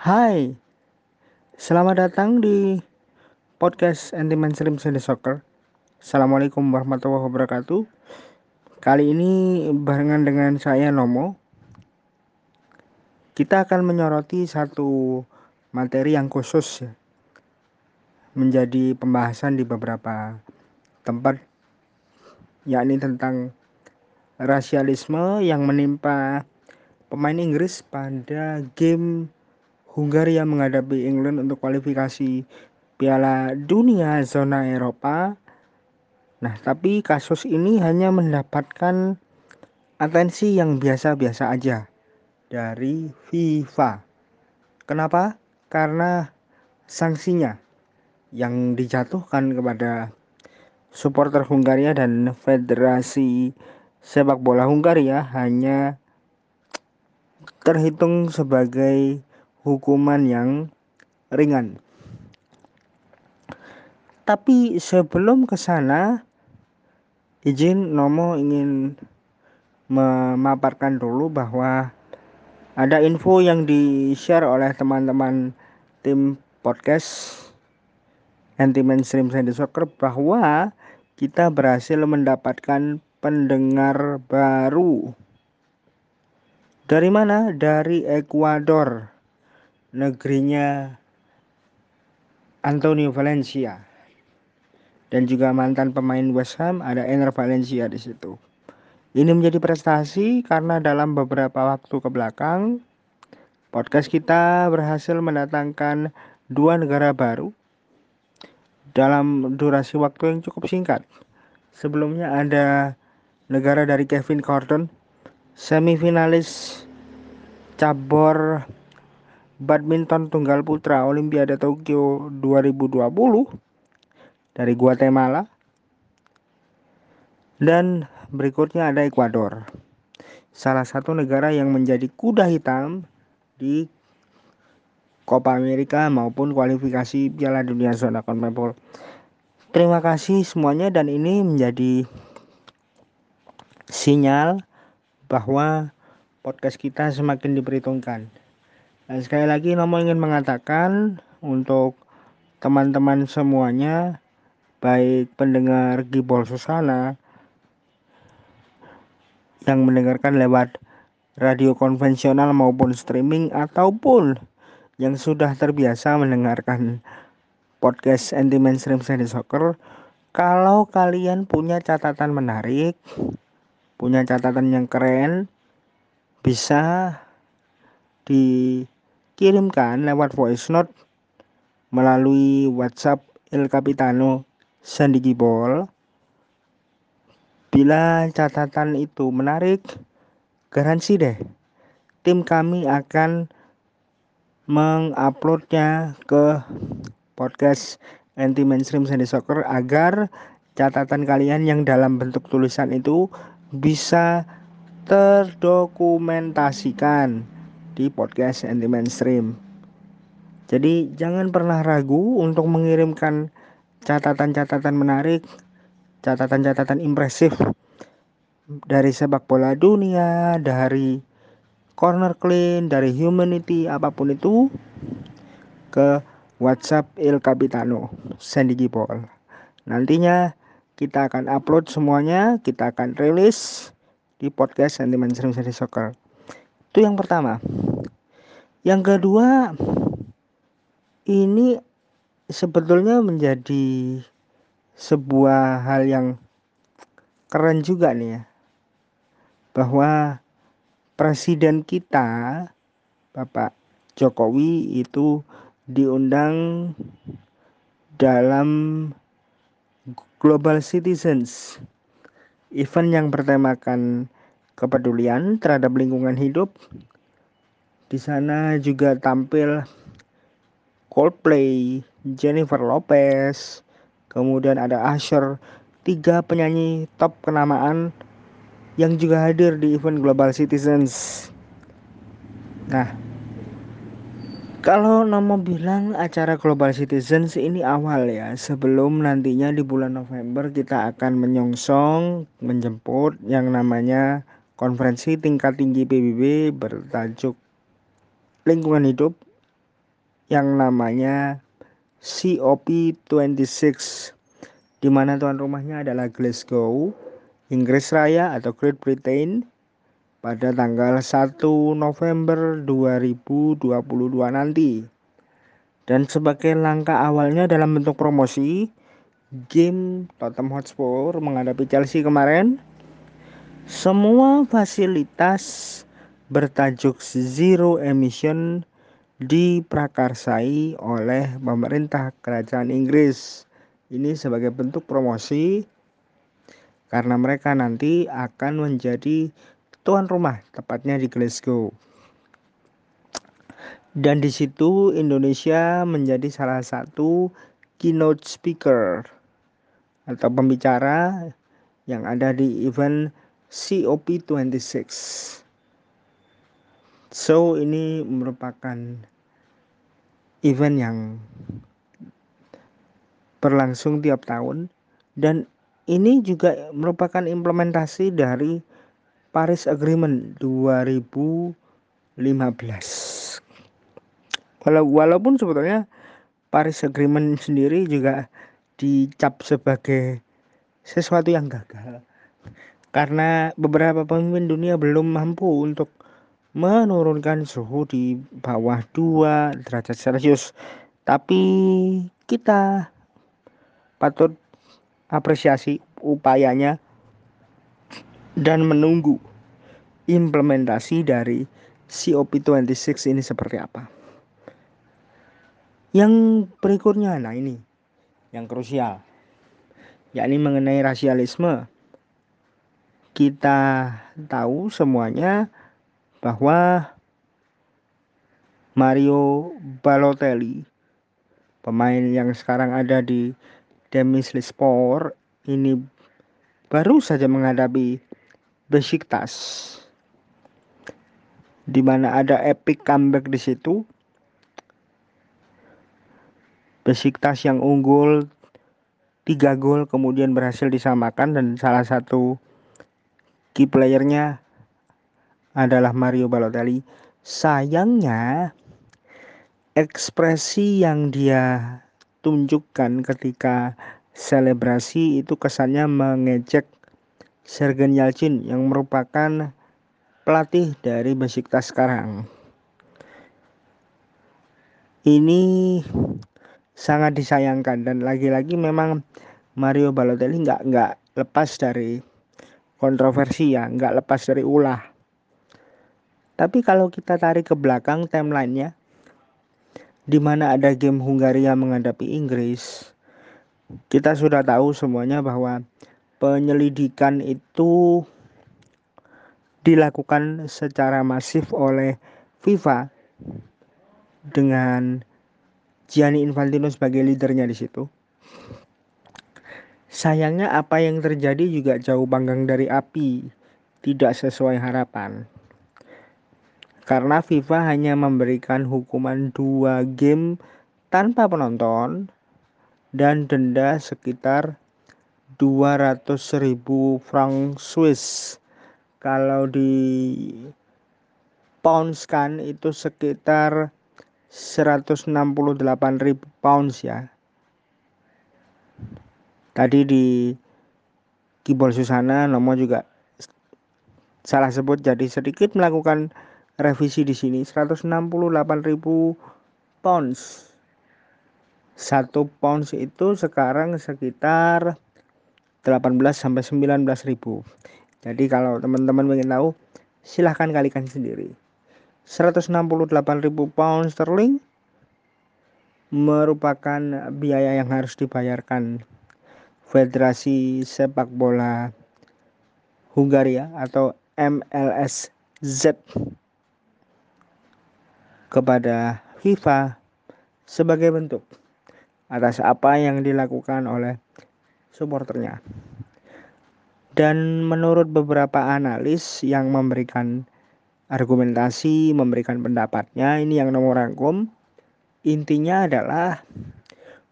Hai, selamat datang di podcast Anti Mainstream Sunday Soccer. Assalamualaikum warahmatullahi wabarakatuh. Kali ini barengan dengan saya Nomo. Kita akan menyoroti satu materi yang khusus menjadi pembahasan di beberapa tempat yakni tentang rasialisme yang menimpa pemain Inggris pada game Hungaria menghadapi England untuk kualifikasi Piala Dunia zona Eropa. Nah, tapi kasus ini hanya mendapatkan atensi yang biasa-biasa aja dari FIFA. Kenapa? Karena sanksinya yang dijatuhkan kepada supporter Hungaria dan Federasi Sepak Bola Hungaria hanya terhitung sebagai hukuman yang ringan. Tapi sebelum ke sana, izin Nomo ingin memaparkan dulu bahwa ada info yang di-share oleh teman-teman tim podcast anti mainstream Sandy Soccer bahwa kita berhasil mendapatkan pendengar baru. Dari mana? Dari Ekuador negerinya Antonio Valencia dan juga mantan pemain West Ham ada Ener Valencia di situ. Ini menjadi prestasi karena dalam beberapa waktu ke belakang podcast kita berhasil mendatangkan dua negara baru dalam durasi waktu yang cukup singkat. Sebelumnya ada negara dari Kevin Gordon, semifinalis cabur badminton tunggal putra Olimpiade Tokyo 2020 dari Guatemala. Dan berikutnya ada Ekuador. Salah satu negara yang menjadi kuda hitam di Copa America maupun kualifikasi Piala Dunia zona CONMEBOL. Terima kasih semuanya dan ini menjadi sinyal bahwa podcast kita semakin diperhitungkan. Nah, sekali lagi Nomo ingin mengatakan untuk teman-teman semuanya baik pendengar Gibol Susana yang mendengarkan lewat radio konvensional maupun streaming ataupun yang sudah terbiasa mendengarkan podcast anti mainstream Sandy Soccer kalau kalian punya catatan menarik punya catatan yang keren bisa di kirimkan lewat voice note melalui WhatsApp El Capitano Sandi Gibol. Bila catatan itu menarik, garansi deh, tim kami akan menguploadnya ke podcast anti mainstream Sandi Soccer agar catatan kalian yang dalam bentuk tulisan itu bisa terdokumentasikan di podcast anti mainstream. Jadi jangan pernah ragu untuk mengirimkan catatan-catatan menarik, catatan-catatan impresif dari sepak bola dunia, dari corner clean, dari humanity, apa pun itu ke WhatsApp Il Capitano Sandy Gipol. Nantinya kita akan upload semuanya, kita akan rilis di podcast Anti Mainstream Sandy Soccer. Itu yang pertama. Yang kedua, ini sebetulnya menjadi sebuah hal yang keren juga nih ya. Bahwa presiden kita Bapak Jokowi itu diundang dalam Global Citizens event yang bertemakan kepedulian terhadap lingkungan hidup. Di sana juga tampil Coldplay, Jennifer Lopez, kemudian ada Usher, tiga penyanyi top kenamaan yang juga hadir di event Global Citizens. Nah, kalau nama bilang acara Global Citizens ini awal ya, sebelum nantinya di bulan November kita akan menyongsong, menjemput yang namanya konferensi tingkat tinggi PBB bertajuk lingkungan hidup yang namanya COP26 di mana tuan rumahnya adalah Glasgow, Inggris Raya atau Great Britain pada tanggal 1 November 2022 nanti. Dan sebagai langkah awalnya dalam bentuk promosi, game Tottenham Hotspur menghadapi Chelsea kemarin, semua fasilitas bertajuk Zero Emission diprakarsai oleh pemerintah kerajaan Inggris. Ini sebagai bentuk promosi karena mereka nanti akan menjadi tuan rumah, tepatnya di Glasgow. Dan di situ Indonesia menjadi salah satu keynote speaker atau pembicara yang ada di event COP26. So ini merupakan event yang berlangsung tiap tahun dan ini juga merupakan implementasi dari Paris Agreement 2015. walaupun sebetulnya Paris Agreement sendiri juga dicap sebagai sesuatu yang gagal karena beberapa pemimpin dunia belum mampu untuk menurunkan suhu di bawah 2 derajat Celcius. Tapi kita patut apresiasi upayanya dan menunggu implementasi dari COP26 ini seperti apa. Yang berikutnya, nah ini yang krusial, yakni mengenai rasialisme. Kita tahu semuanya bahwa Mario Balotelli, pemain yang sekarang ada di Demislispor ini baru saja menghadapi Besiktas di mana ada epic comeback di situ. Besiktas yang unggul tiga gol kemudian berhasil disamakan dan salah satu key playernya adalah Mario Balotelli. Sayangnya ekspresi yang dia tunjukkan ketika selebrasi itu kesannya mengejek Sergen Yalcin yang merupakan pelatih dari Besiktas sekarang. Ini sangat disayangkan dan lagi-lagi memang Mario Balotelli nggak nggak lepas dari kontroversi ya, nggak lepas dari ulah. Tapi kalau kita tarik ke belakang timelinenya, di mana ada game Hungaria menghadapi Inggris. Kita sudah tahu semuanya bahwa penyelidikan itu dilakukan secara masif oleh FIFA dengan Gianni Infantino sebagai leadernya di situ. Sayangnya apa yang terjadi juga jauh panggang dari api, tidak sesuai harapan karena FIFA hanya memberikan hukuman dua game tanpa penonton dan denda sekitar 200 ribu franc Swiss. Kalau di pounds kan itu sekitar 168 ribu pounds ya. Tadi di Kibol Susana nomor juga salah sebut jadi sedikit melakukan revisi di sini 168.000 pounds. Satu pounds itu sekarang sekitar 18 sampai 19 ribu. Jadi kalau teman-teman ingin tahu silahkan kalikan sendiri. 168 ribu pound sterling merupakan biaya yang harus dibayarkan Federasi Sepak Bola Hungaria atau MLSZ kepada FIFA sebagai bentuk atas apa yang dilakukan oleh supporternya. Dan menurut beberapa analis yang memberikan argumentasi, memberikan pendapatnya, ini yang nomor rangkum, intinya adalah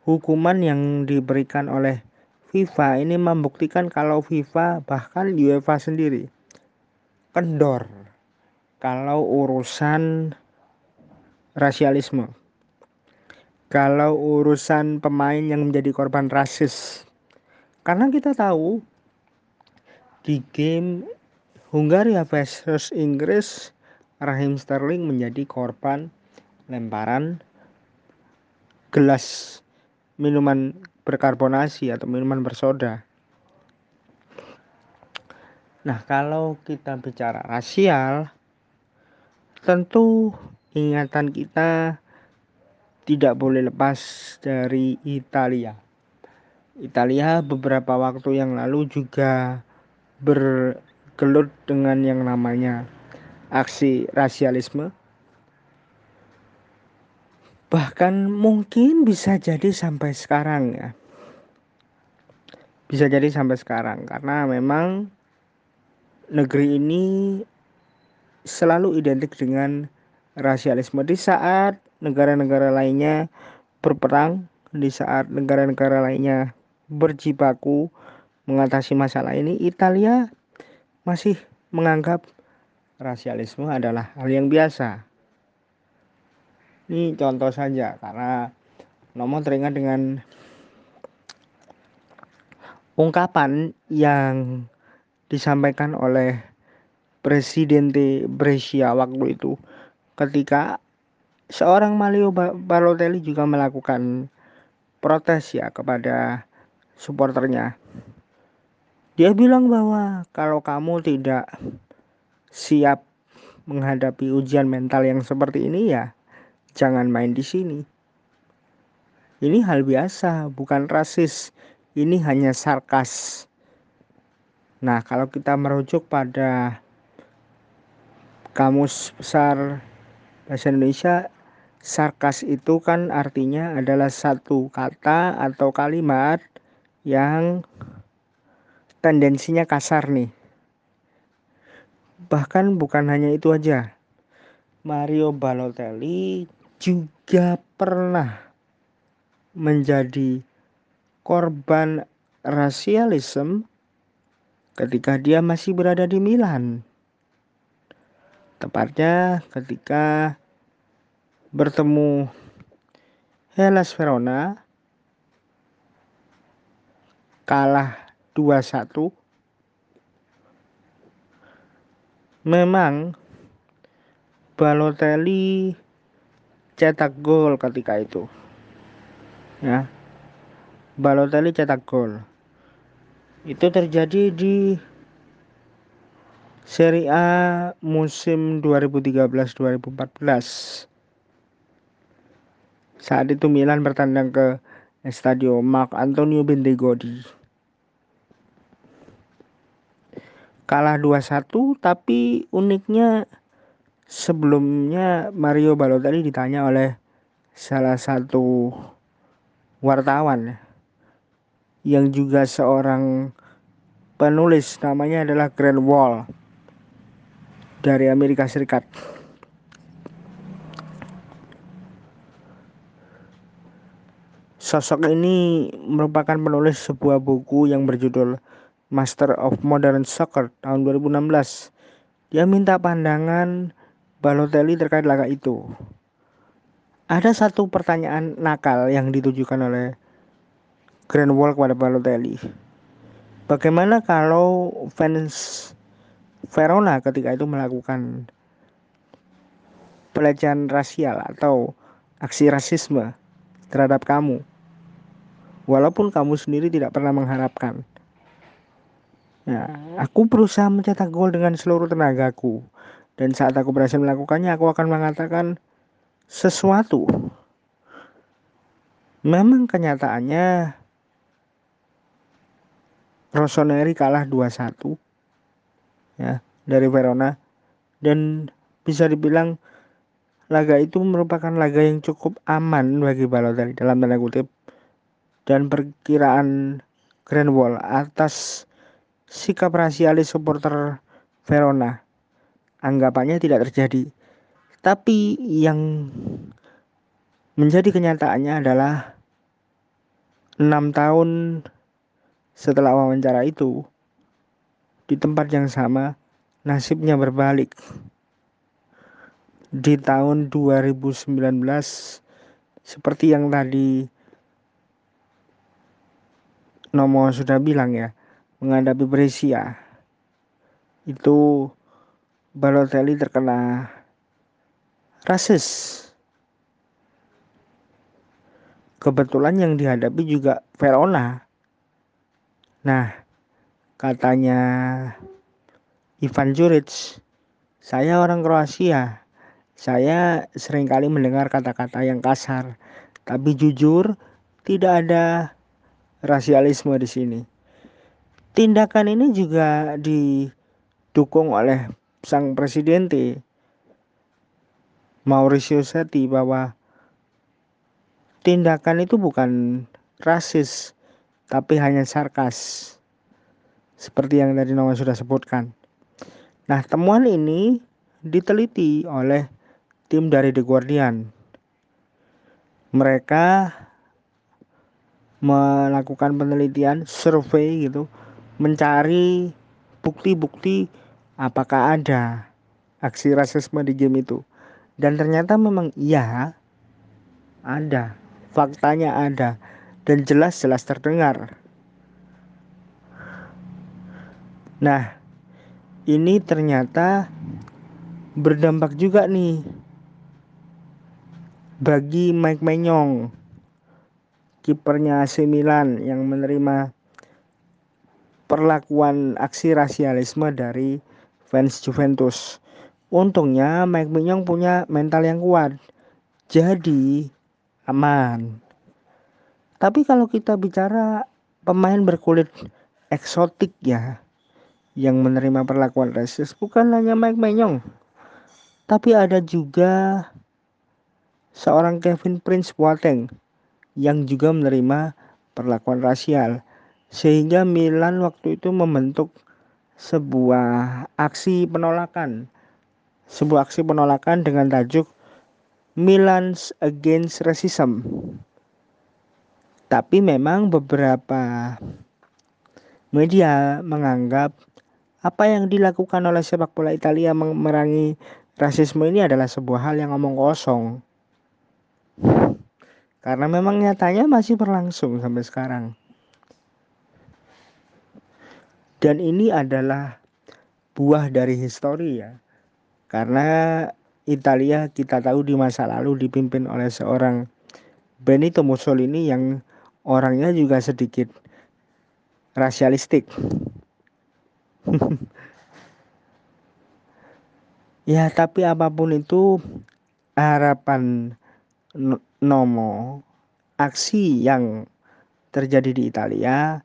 hukuman yang diberikan oleh FIFA ini membuktikan kalau FIFA bahkan UEFA sendiri kendor kalau urusan rasialisme. kalau urusan pemain yang menjadi korban rasis. Karena kita tahu di game Hungaria versus Inggris, Raheem Sterling menjadi korban lemparan gelas minuman berkarbonasi atau minuman bersoda. Nah, kalau kita bicara rasial, tentu ingatan kita tidak boleh lepas dari Italia. Italia beberapa waktu yang lalu juga bergelut dengan yang namanya aksi rasialisme. Bahkan mungkin bisa jadi sampai sekarang ya. Bisa jadi sampai sekarang karena memang negeri ini selalu identik dengan rasialisme di saat negara-negara lainnya berperang di saat negara-negara lainnya berjibaku mengatasi masalah ini Italia masih menganggap rasialisme adalah hal yang biasa. Ini contoh saja karena nomor teringat dengan ungkapan yang disampaikan oleh Presiden Brescia waktu itu ketika seorang Mario Balotelli juga melakukan protes ya kepada supporternya. Dia bilang bahwa kalau kamu tidak siap menghadapi ujian mental yang seperti ini ya jangan main di sini. Ini hal biasa, bukan rasis. Ini hanya sarkas. Nah, kalau kita merujuk pada kamus besar bahasa Indonesia sarkas itu kan artinya adalah satu kata atau kalimat yang tendensinya kasar nih. Bahkan bukan hanya itu aja. Mario Balotelli juga pernah menjadi korban rasialisme ketika dia masih berada di Milan. Tepatnya ketika bertemu Hellas Verona kalah 2-1 memang Balotelli cetak gol ketika itu ya. Balotelli cetak gol. Itu terjadi di Serie A musim 2013-2014 saat itu Milan bertandang ke Stadio Mark Antonio Bentegodi. Kalah 2-1 tapi uniknya sebelumnya Mario Balotelli ditanya oleh salah satu wartawan yang juga seorang penulis namanya adalah Grant Wall dari Amerika Serikat. Sosok ini merupakan penulis sebuah buku yang berjudul Master of Modern Soccer tahun 2016. Dia minta pandangan Balotelli terkait laga itu. Ada satu pertanyaan nakal yang ditujukan oleh Grand Wall kepada Balotelli. Bagaimana kalau fans Verona ketika itu melakukan pelecehan rasial atau aksi rasisme terhadap kamu? walaupun kamu sendiri tidak pernah mengharapkan. Nah, aku berusaha mencetak gol dengan seluruh tenagaku. Dan saat aku berhasil melakukannya, aku akan mengatakan sesuatu. Memang kenyataannya Rossoneri kalah 2-1 ya dari Verona dan bisa dibilang laga itu merupakan laga yang cukup aman bagi Balotelli dalam tanda kutip dan perkiraan Grand Wall atas sikap rasialis supporter Verona. Anggapannya tidak terjadi. Tapi yang menjadi kenyataannya adalah enam tahun setelah wawancara itu di tempat yang sama nasibnya berbalik. Di tahun 2019 seperti yang tadi Nomo sudah bilang ya, menghadapi Brescia itu Balotelli terkena rasis. Kebetulan yang dihadapi juga Verona. Nah, katanya Ivan Juric, saya orang Kroasia. Saya sering kali mendengar kata-kata yang kasar, tapi jujur tidak ada rasialisme di sini. Tindakan ini juga didukung oleh sang presiden Mauricio Setti bahwa tindakan itu bukan rasis tapi hanya sarkas seperti yang tadi Noah sudah sebutkan. Nah, temuan ini diteliti oleh tim dari The Guardian. Mereka melakukan penelitian survei gitu mencari bukti-bukti apakah ada aksi rasisme di game itu dan ternyata memang iya ada faktanya ada dan jelas-jelas terdengar nah ini ternyata berdampak juga nih bagi Mike Menyong kipernya AC Milan yang menerima perlakuan aksi rasialisme dari fans Juventus. Untungnya Mike Mignon punya mental yang kuat. Jadi aman. Tapi kalau kita bicara pemain berkulit eksotik ya yang menerima perlakuan rasis bukan hanya Mike Mignon. Tapi ada juga seorang Kevin Prince Boateng yang juga menerima perlakuan rasial. Sehingga Milan waktu itu membentuk sebuah aksi penolakan. Sebuah aksi penolakan dengan tajuk Milan's Against Racism. Tapi memang beberapa media menganggap apa yang dilakukan oleh sepak bola Italia memerangi rasisme ini adalah sebuah hal yang ngomong kosong. Karena memang nyatanya masih berlangsung sampai sekarang. Dan ini adalah buah dari histori ya. Karena Italia kita tahu di masa lalu dipimpin oleh seorang Benito Mussolini yang orangnya juga sedikit rasialistik. ya, tapi apa pun itu harapan Nomo, aksi yang terjadi di Italia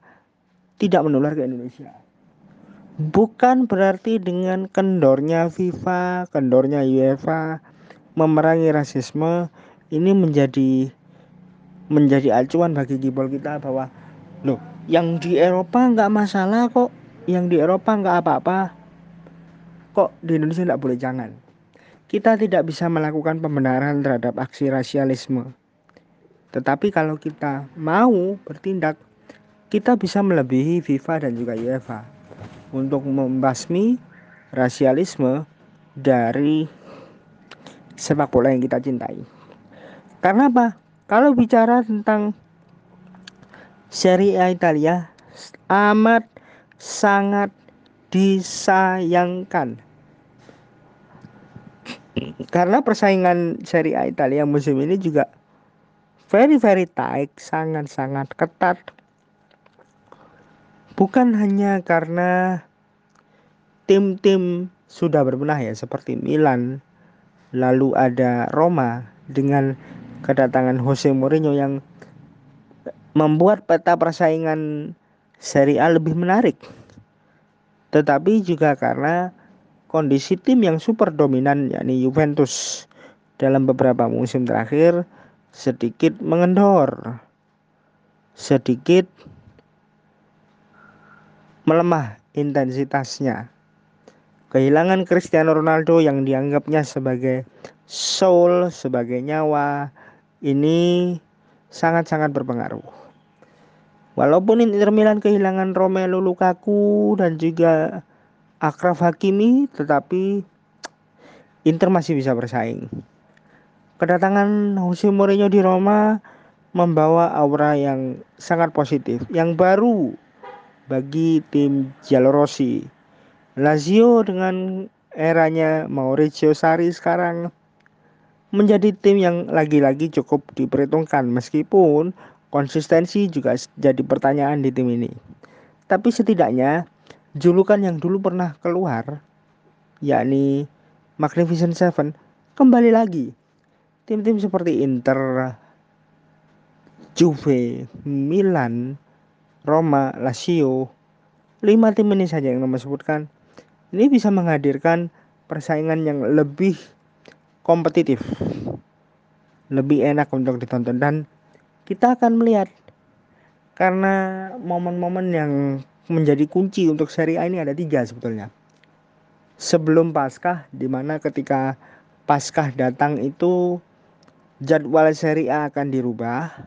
tidak menular ke Indonesia. Bukan berarti dengan kendornya FIFA, kendornya UEFA memerangi rasisme ini menjadi menjadi acuan bagi kibol kita bahwa loh yang di Eropa nggak masalah kok, yang di Eropa nggak apa-apa, kok di Indonesia nggak boleh jangan kita tidak bisa melakukan pembenaran terhadap aksi rasialisme. Tetapi kalau kita mau bertindak, kita bisa melebihi FIFA dan juga UEFA untuk membasmi rasialisme dari sepak bola yang kita cintai. Karena apa? Kalau bicara tentang Serie A Italia amat sangat disayangkan karena persaingan Serie A Italia musim ini juga very very tight, sangat-sangat ketat. Bukan hanya karena tim-tim sudah berbenah ya seperti Milan, lalu ada Roma dengan kedatangan Jose Mourinho yang membuat peta persaingan Serie A lebih menarik. Tetapi juga karena kondisi tim yang super dominan yakni Juventus. Dalam beberapa musim terakhir sedikit mengendor sedikit melemah intensitasnya. Kehilangan Cristiano Ronaldo yang dianggapnya sebagai soul sebagai nyawa ini sangat-sangat berpengaruh Walaupun Inter Milan kehilangan Romelu Lukaku dan juga Akraf Hakimi tetapi Inter masih bisa bersaing. Kedatangan Jose Mourinho di Roma membawa aura yang sangat positif, yang baru bagi tim Giallorossi. Lazio dengan eranya Mauricio Sarri sekarang menjadi tim yang lagi-lagi cukup diperhitungkan meskipun konsistensi juga jadi pertanyaan di tim ini. Tapi setidaknya julukan yang dulu pernah keluar yakni Magnificent Seven kembali lagi. Tim-tim seperti Inter, Juve, Milan, Roma, Lazio, lima tim ini saja yang nama sebutkan, ini bisa menghadirkan persaingan yang lebih kompetitif, lebih enak untuk ditonton dan kita akan melihat karena momen-momen yang menjadi kunci untuk seri A ini ada tiga sebetulnya. Sebelum Paskah, di mana ketika Paskah datang itu jadwal seri A akan dirubah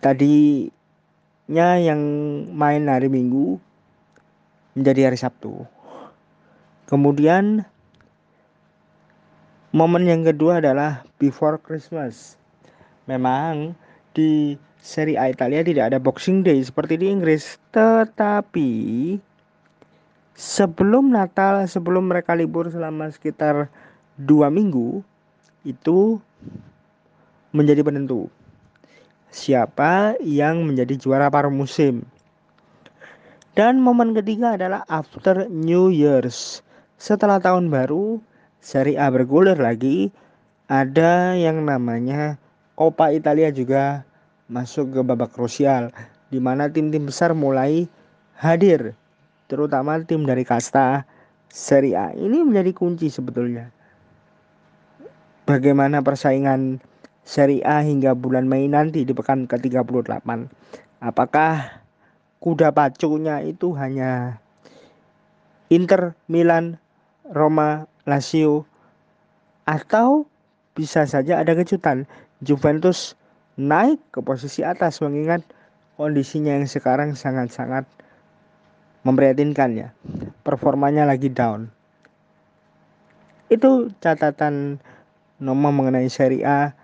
tadinya yang main hari Minggu menjadi hari Sabtu. Kemudian momen yang kedua adalah before Christmas. Memang di Serie A Italia tidak ada Boxing Day seperti di Inggris, tetapi sebelum Natal, sebelum mereka libur selama sekitar dua minggu, itu menjadi penentu siapa yang menjadi juara paruh musim. Dan momen ketiga adalah after New Year's. Setelah tahun baru, Serie A bergulir lagi. Ada yang namanya Coppa Italia juga masuk ke babak krusial di mana tim-tim besar mulai hadir, terutama tim dari kasta Serie A. Ini menjadi kunci sebetulnya. Bagaimana persaingan Seri A hingga bulan Mei nanti di pekan ke-38. Apakah kuda pacunya itu hanya Inter, Milan, Roma, Lazio atau bisa saja ada kejutan Juventus naik ke posisi atas mengingat kondisinya yang sekarang sangat-sangat memprihatinkan ya. Performanya lagi down. Itu catatan nomor mengenai Seri A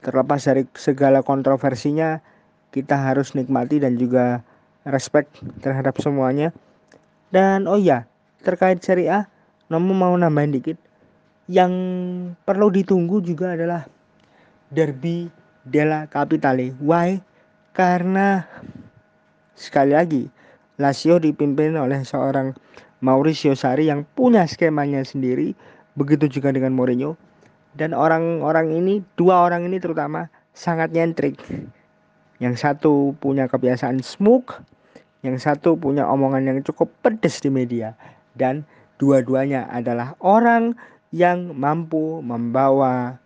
terlepas dari segala kontroversinya kita harus nikmati dan juga respect terhadap semuanya dan oh ya terkait seri A Nomo mau nambahin dikit yang perlu ditunggu juga adalah Derby della Capitale. Why? Karena sekali lagi Lazio dipimpin oleh seorang Mauricio Sarri yang punya skemanya sendiri begitu juga dengan Mourinho. Dan orang-orang ini dua orang ini terutama sangat nyentrik. Yang satu punya kebiasaan smoke yang satu punya omongan yang cukup pedes di media. Dan dua-duanya adalah orang yang mampu membawa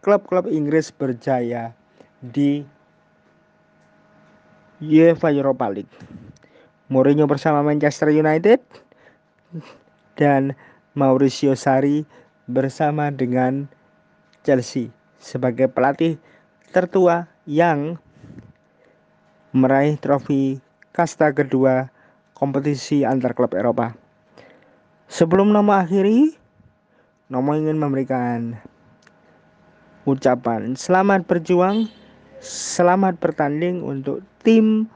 klub-klub Inggris berjaya di UEFA Europa League. Mourinho bersama Manchester United dan Mauricio Sarri bersama dengan Chelsea sebagai pelatih tertua yang meraih trofi kasta kedua kompetisi antar klub Eropa. Sebelum nama akhiri, Nomo ingin memberikan ucapan selamat berjuang, selamat bertanding untuk tim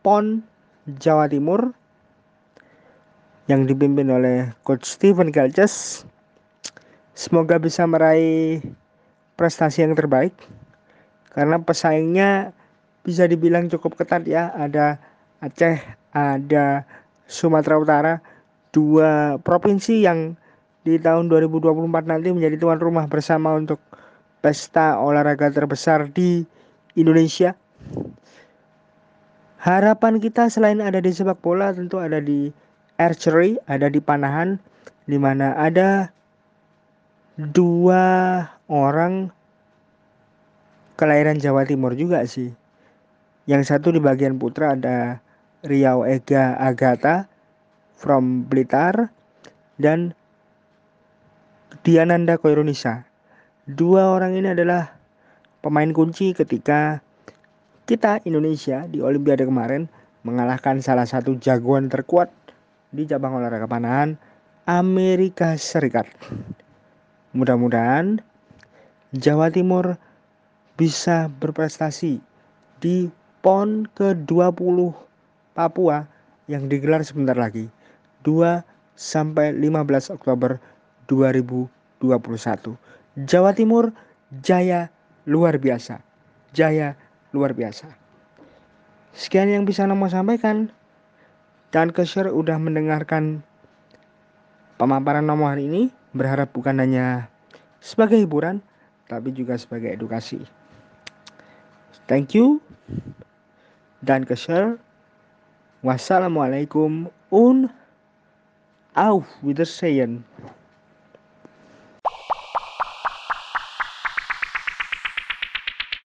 PON Jawa Timur yang dipimpin oleh Coach Steven Galces Semoga bisa meraih prestasi yang terbaik karena pesaingnya bisa dibilang cukup ketat ya. Ada Aceh, ada Sumatera Utara, dua provinsi yang di tahun 2024 nanti menjadi tuan rumah bersama untuk pesta olahraga terbesar di Indonesia. Harapan kita selain ada di sepak bola tentu ada di archery, ada di panahan, di mana ada dua orang kelahiran Jawa Timur juga sih. Yang satu di bagian putra ada Riau Ega Agata from Blitar dan Diananda Koirunisa. Dua orang ini adalah pemain kunci ketika kita Indonesia di Olimpiade kemarin mengalahkan salah satu jagoan terkuat di cabang olahraga panahan Amerika Serikat. Mudah-mudahan Jawa Timur bisa berprestasi di PON ke-20 Papua yang digelar sebentar lagi 2 sampai 15 Oktober 2021. Jawa Timur jaya luar biasa. Jaya luar biasa. Sekian yang bisa Namo sampaikan. Dan Kesher udah mendengarkan pemaparan Namo hari ini. Berharap bukan hanya sebagai hiburan, tapi juga sebagai edukasi. Thank you. Dan Kesher. Wassalamualaikum un auf Wiedersehen.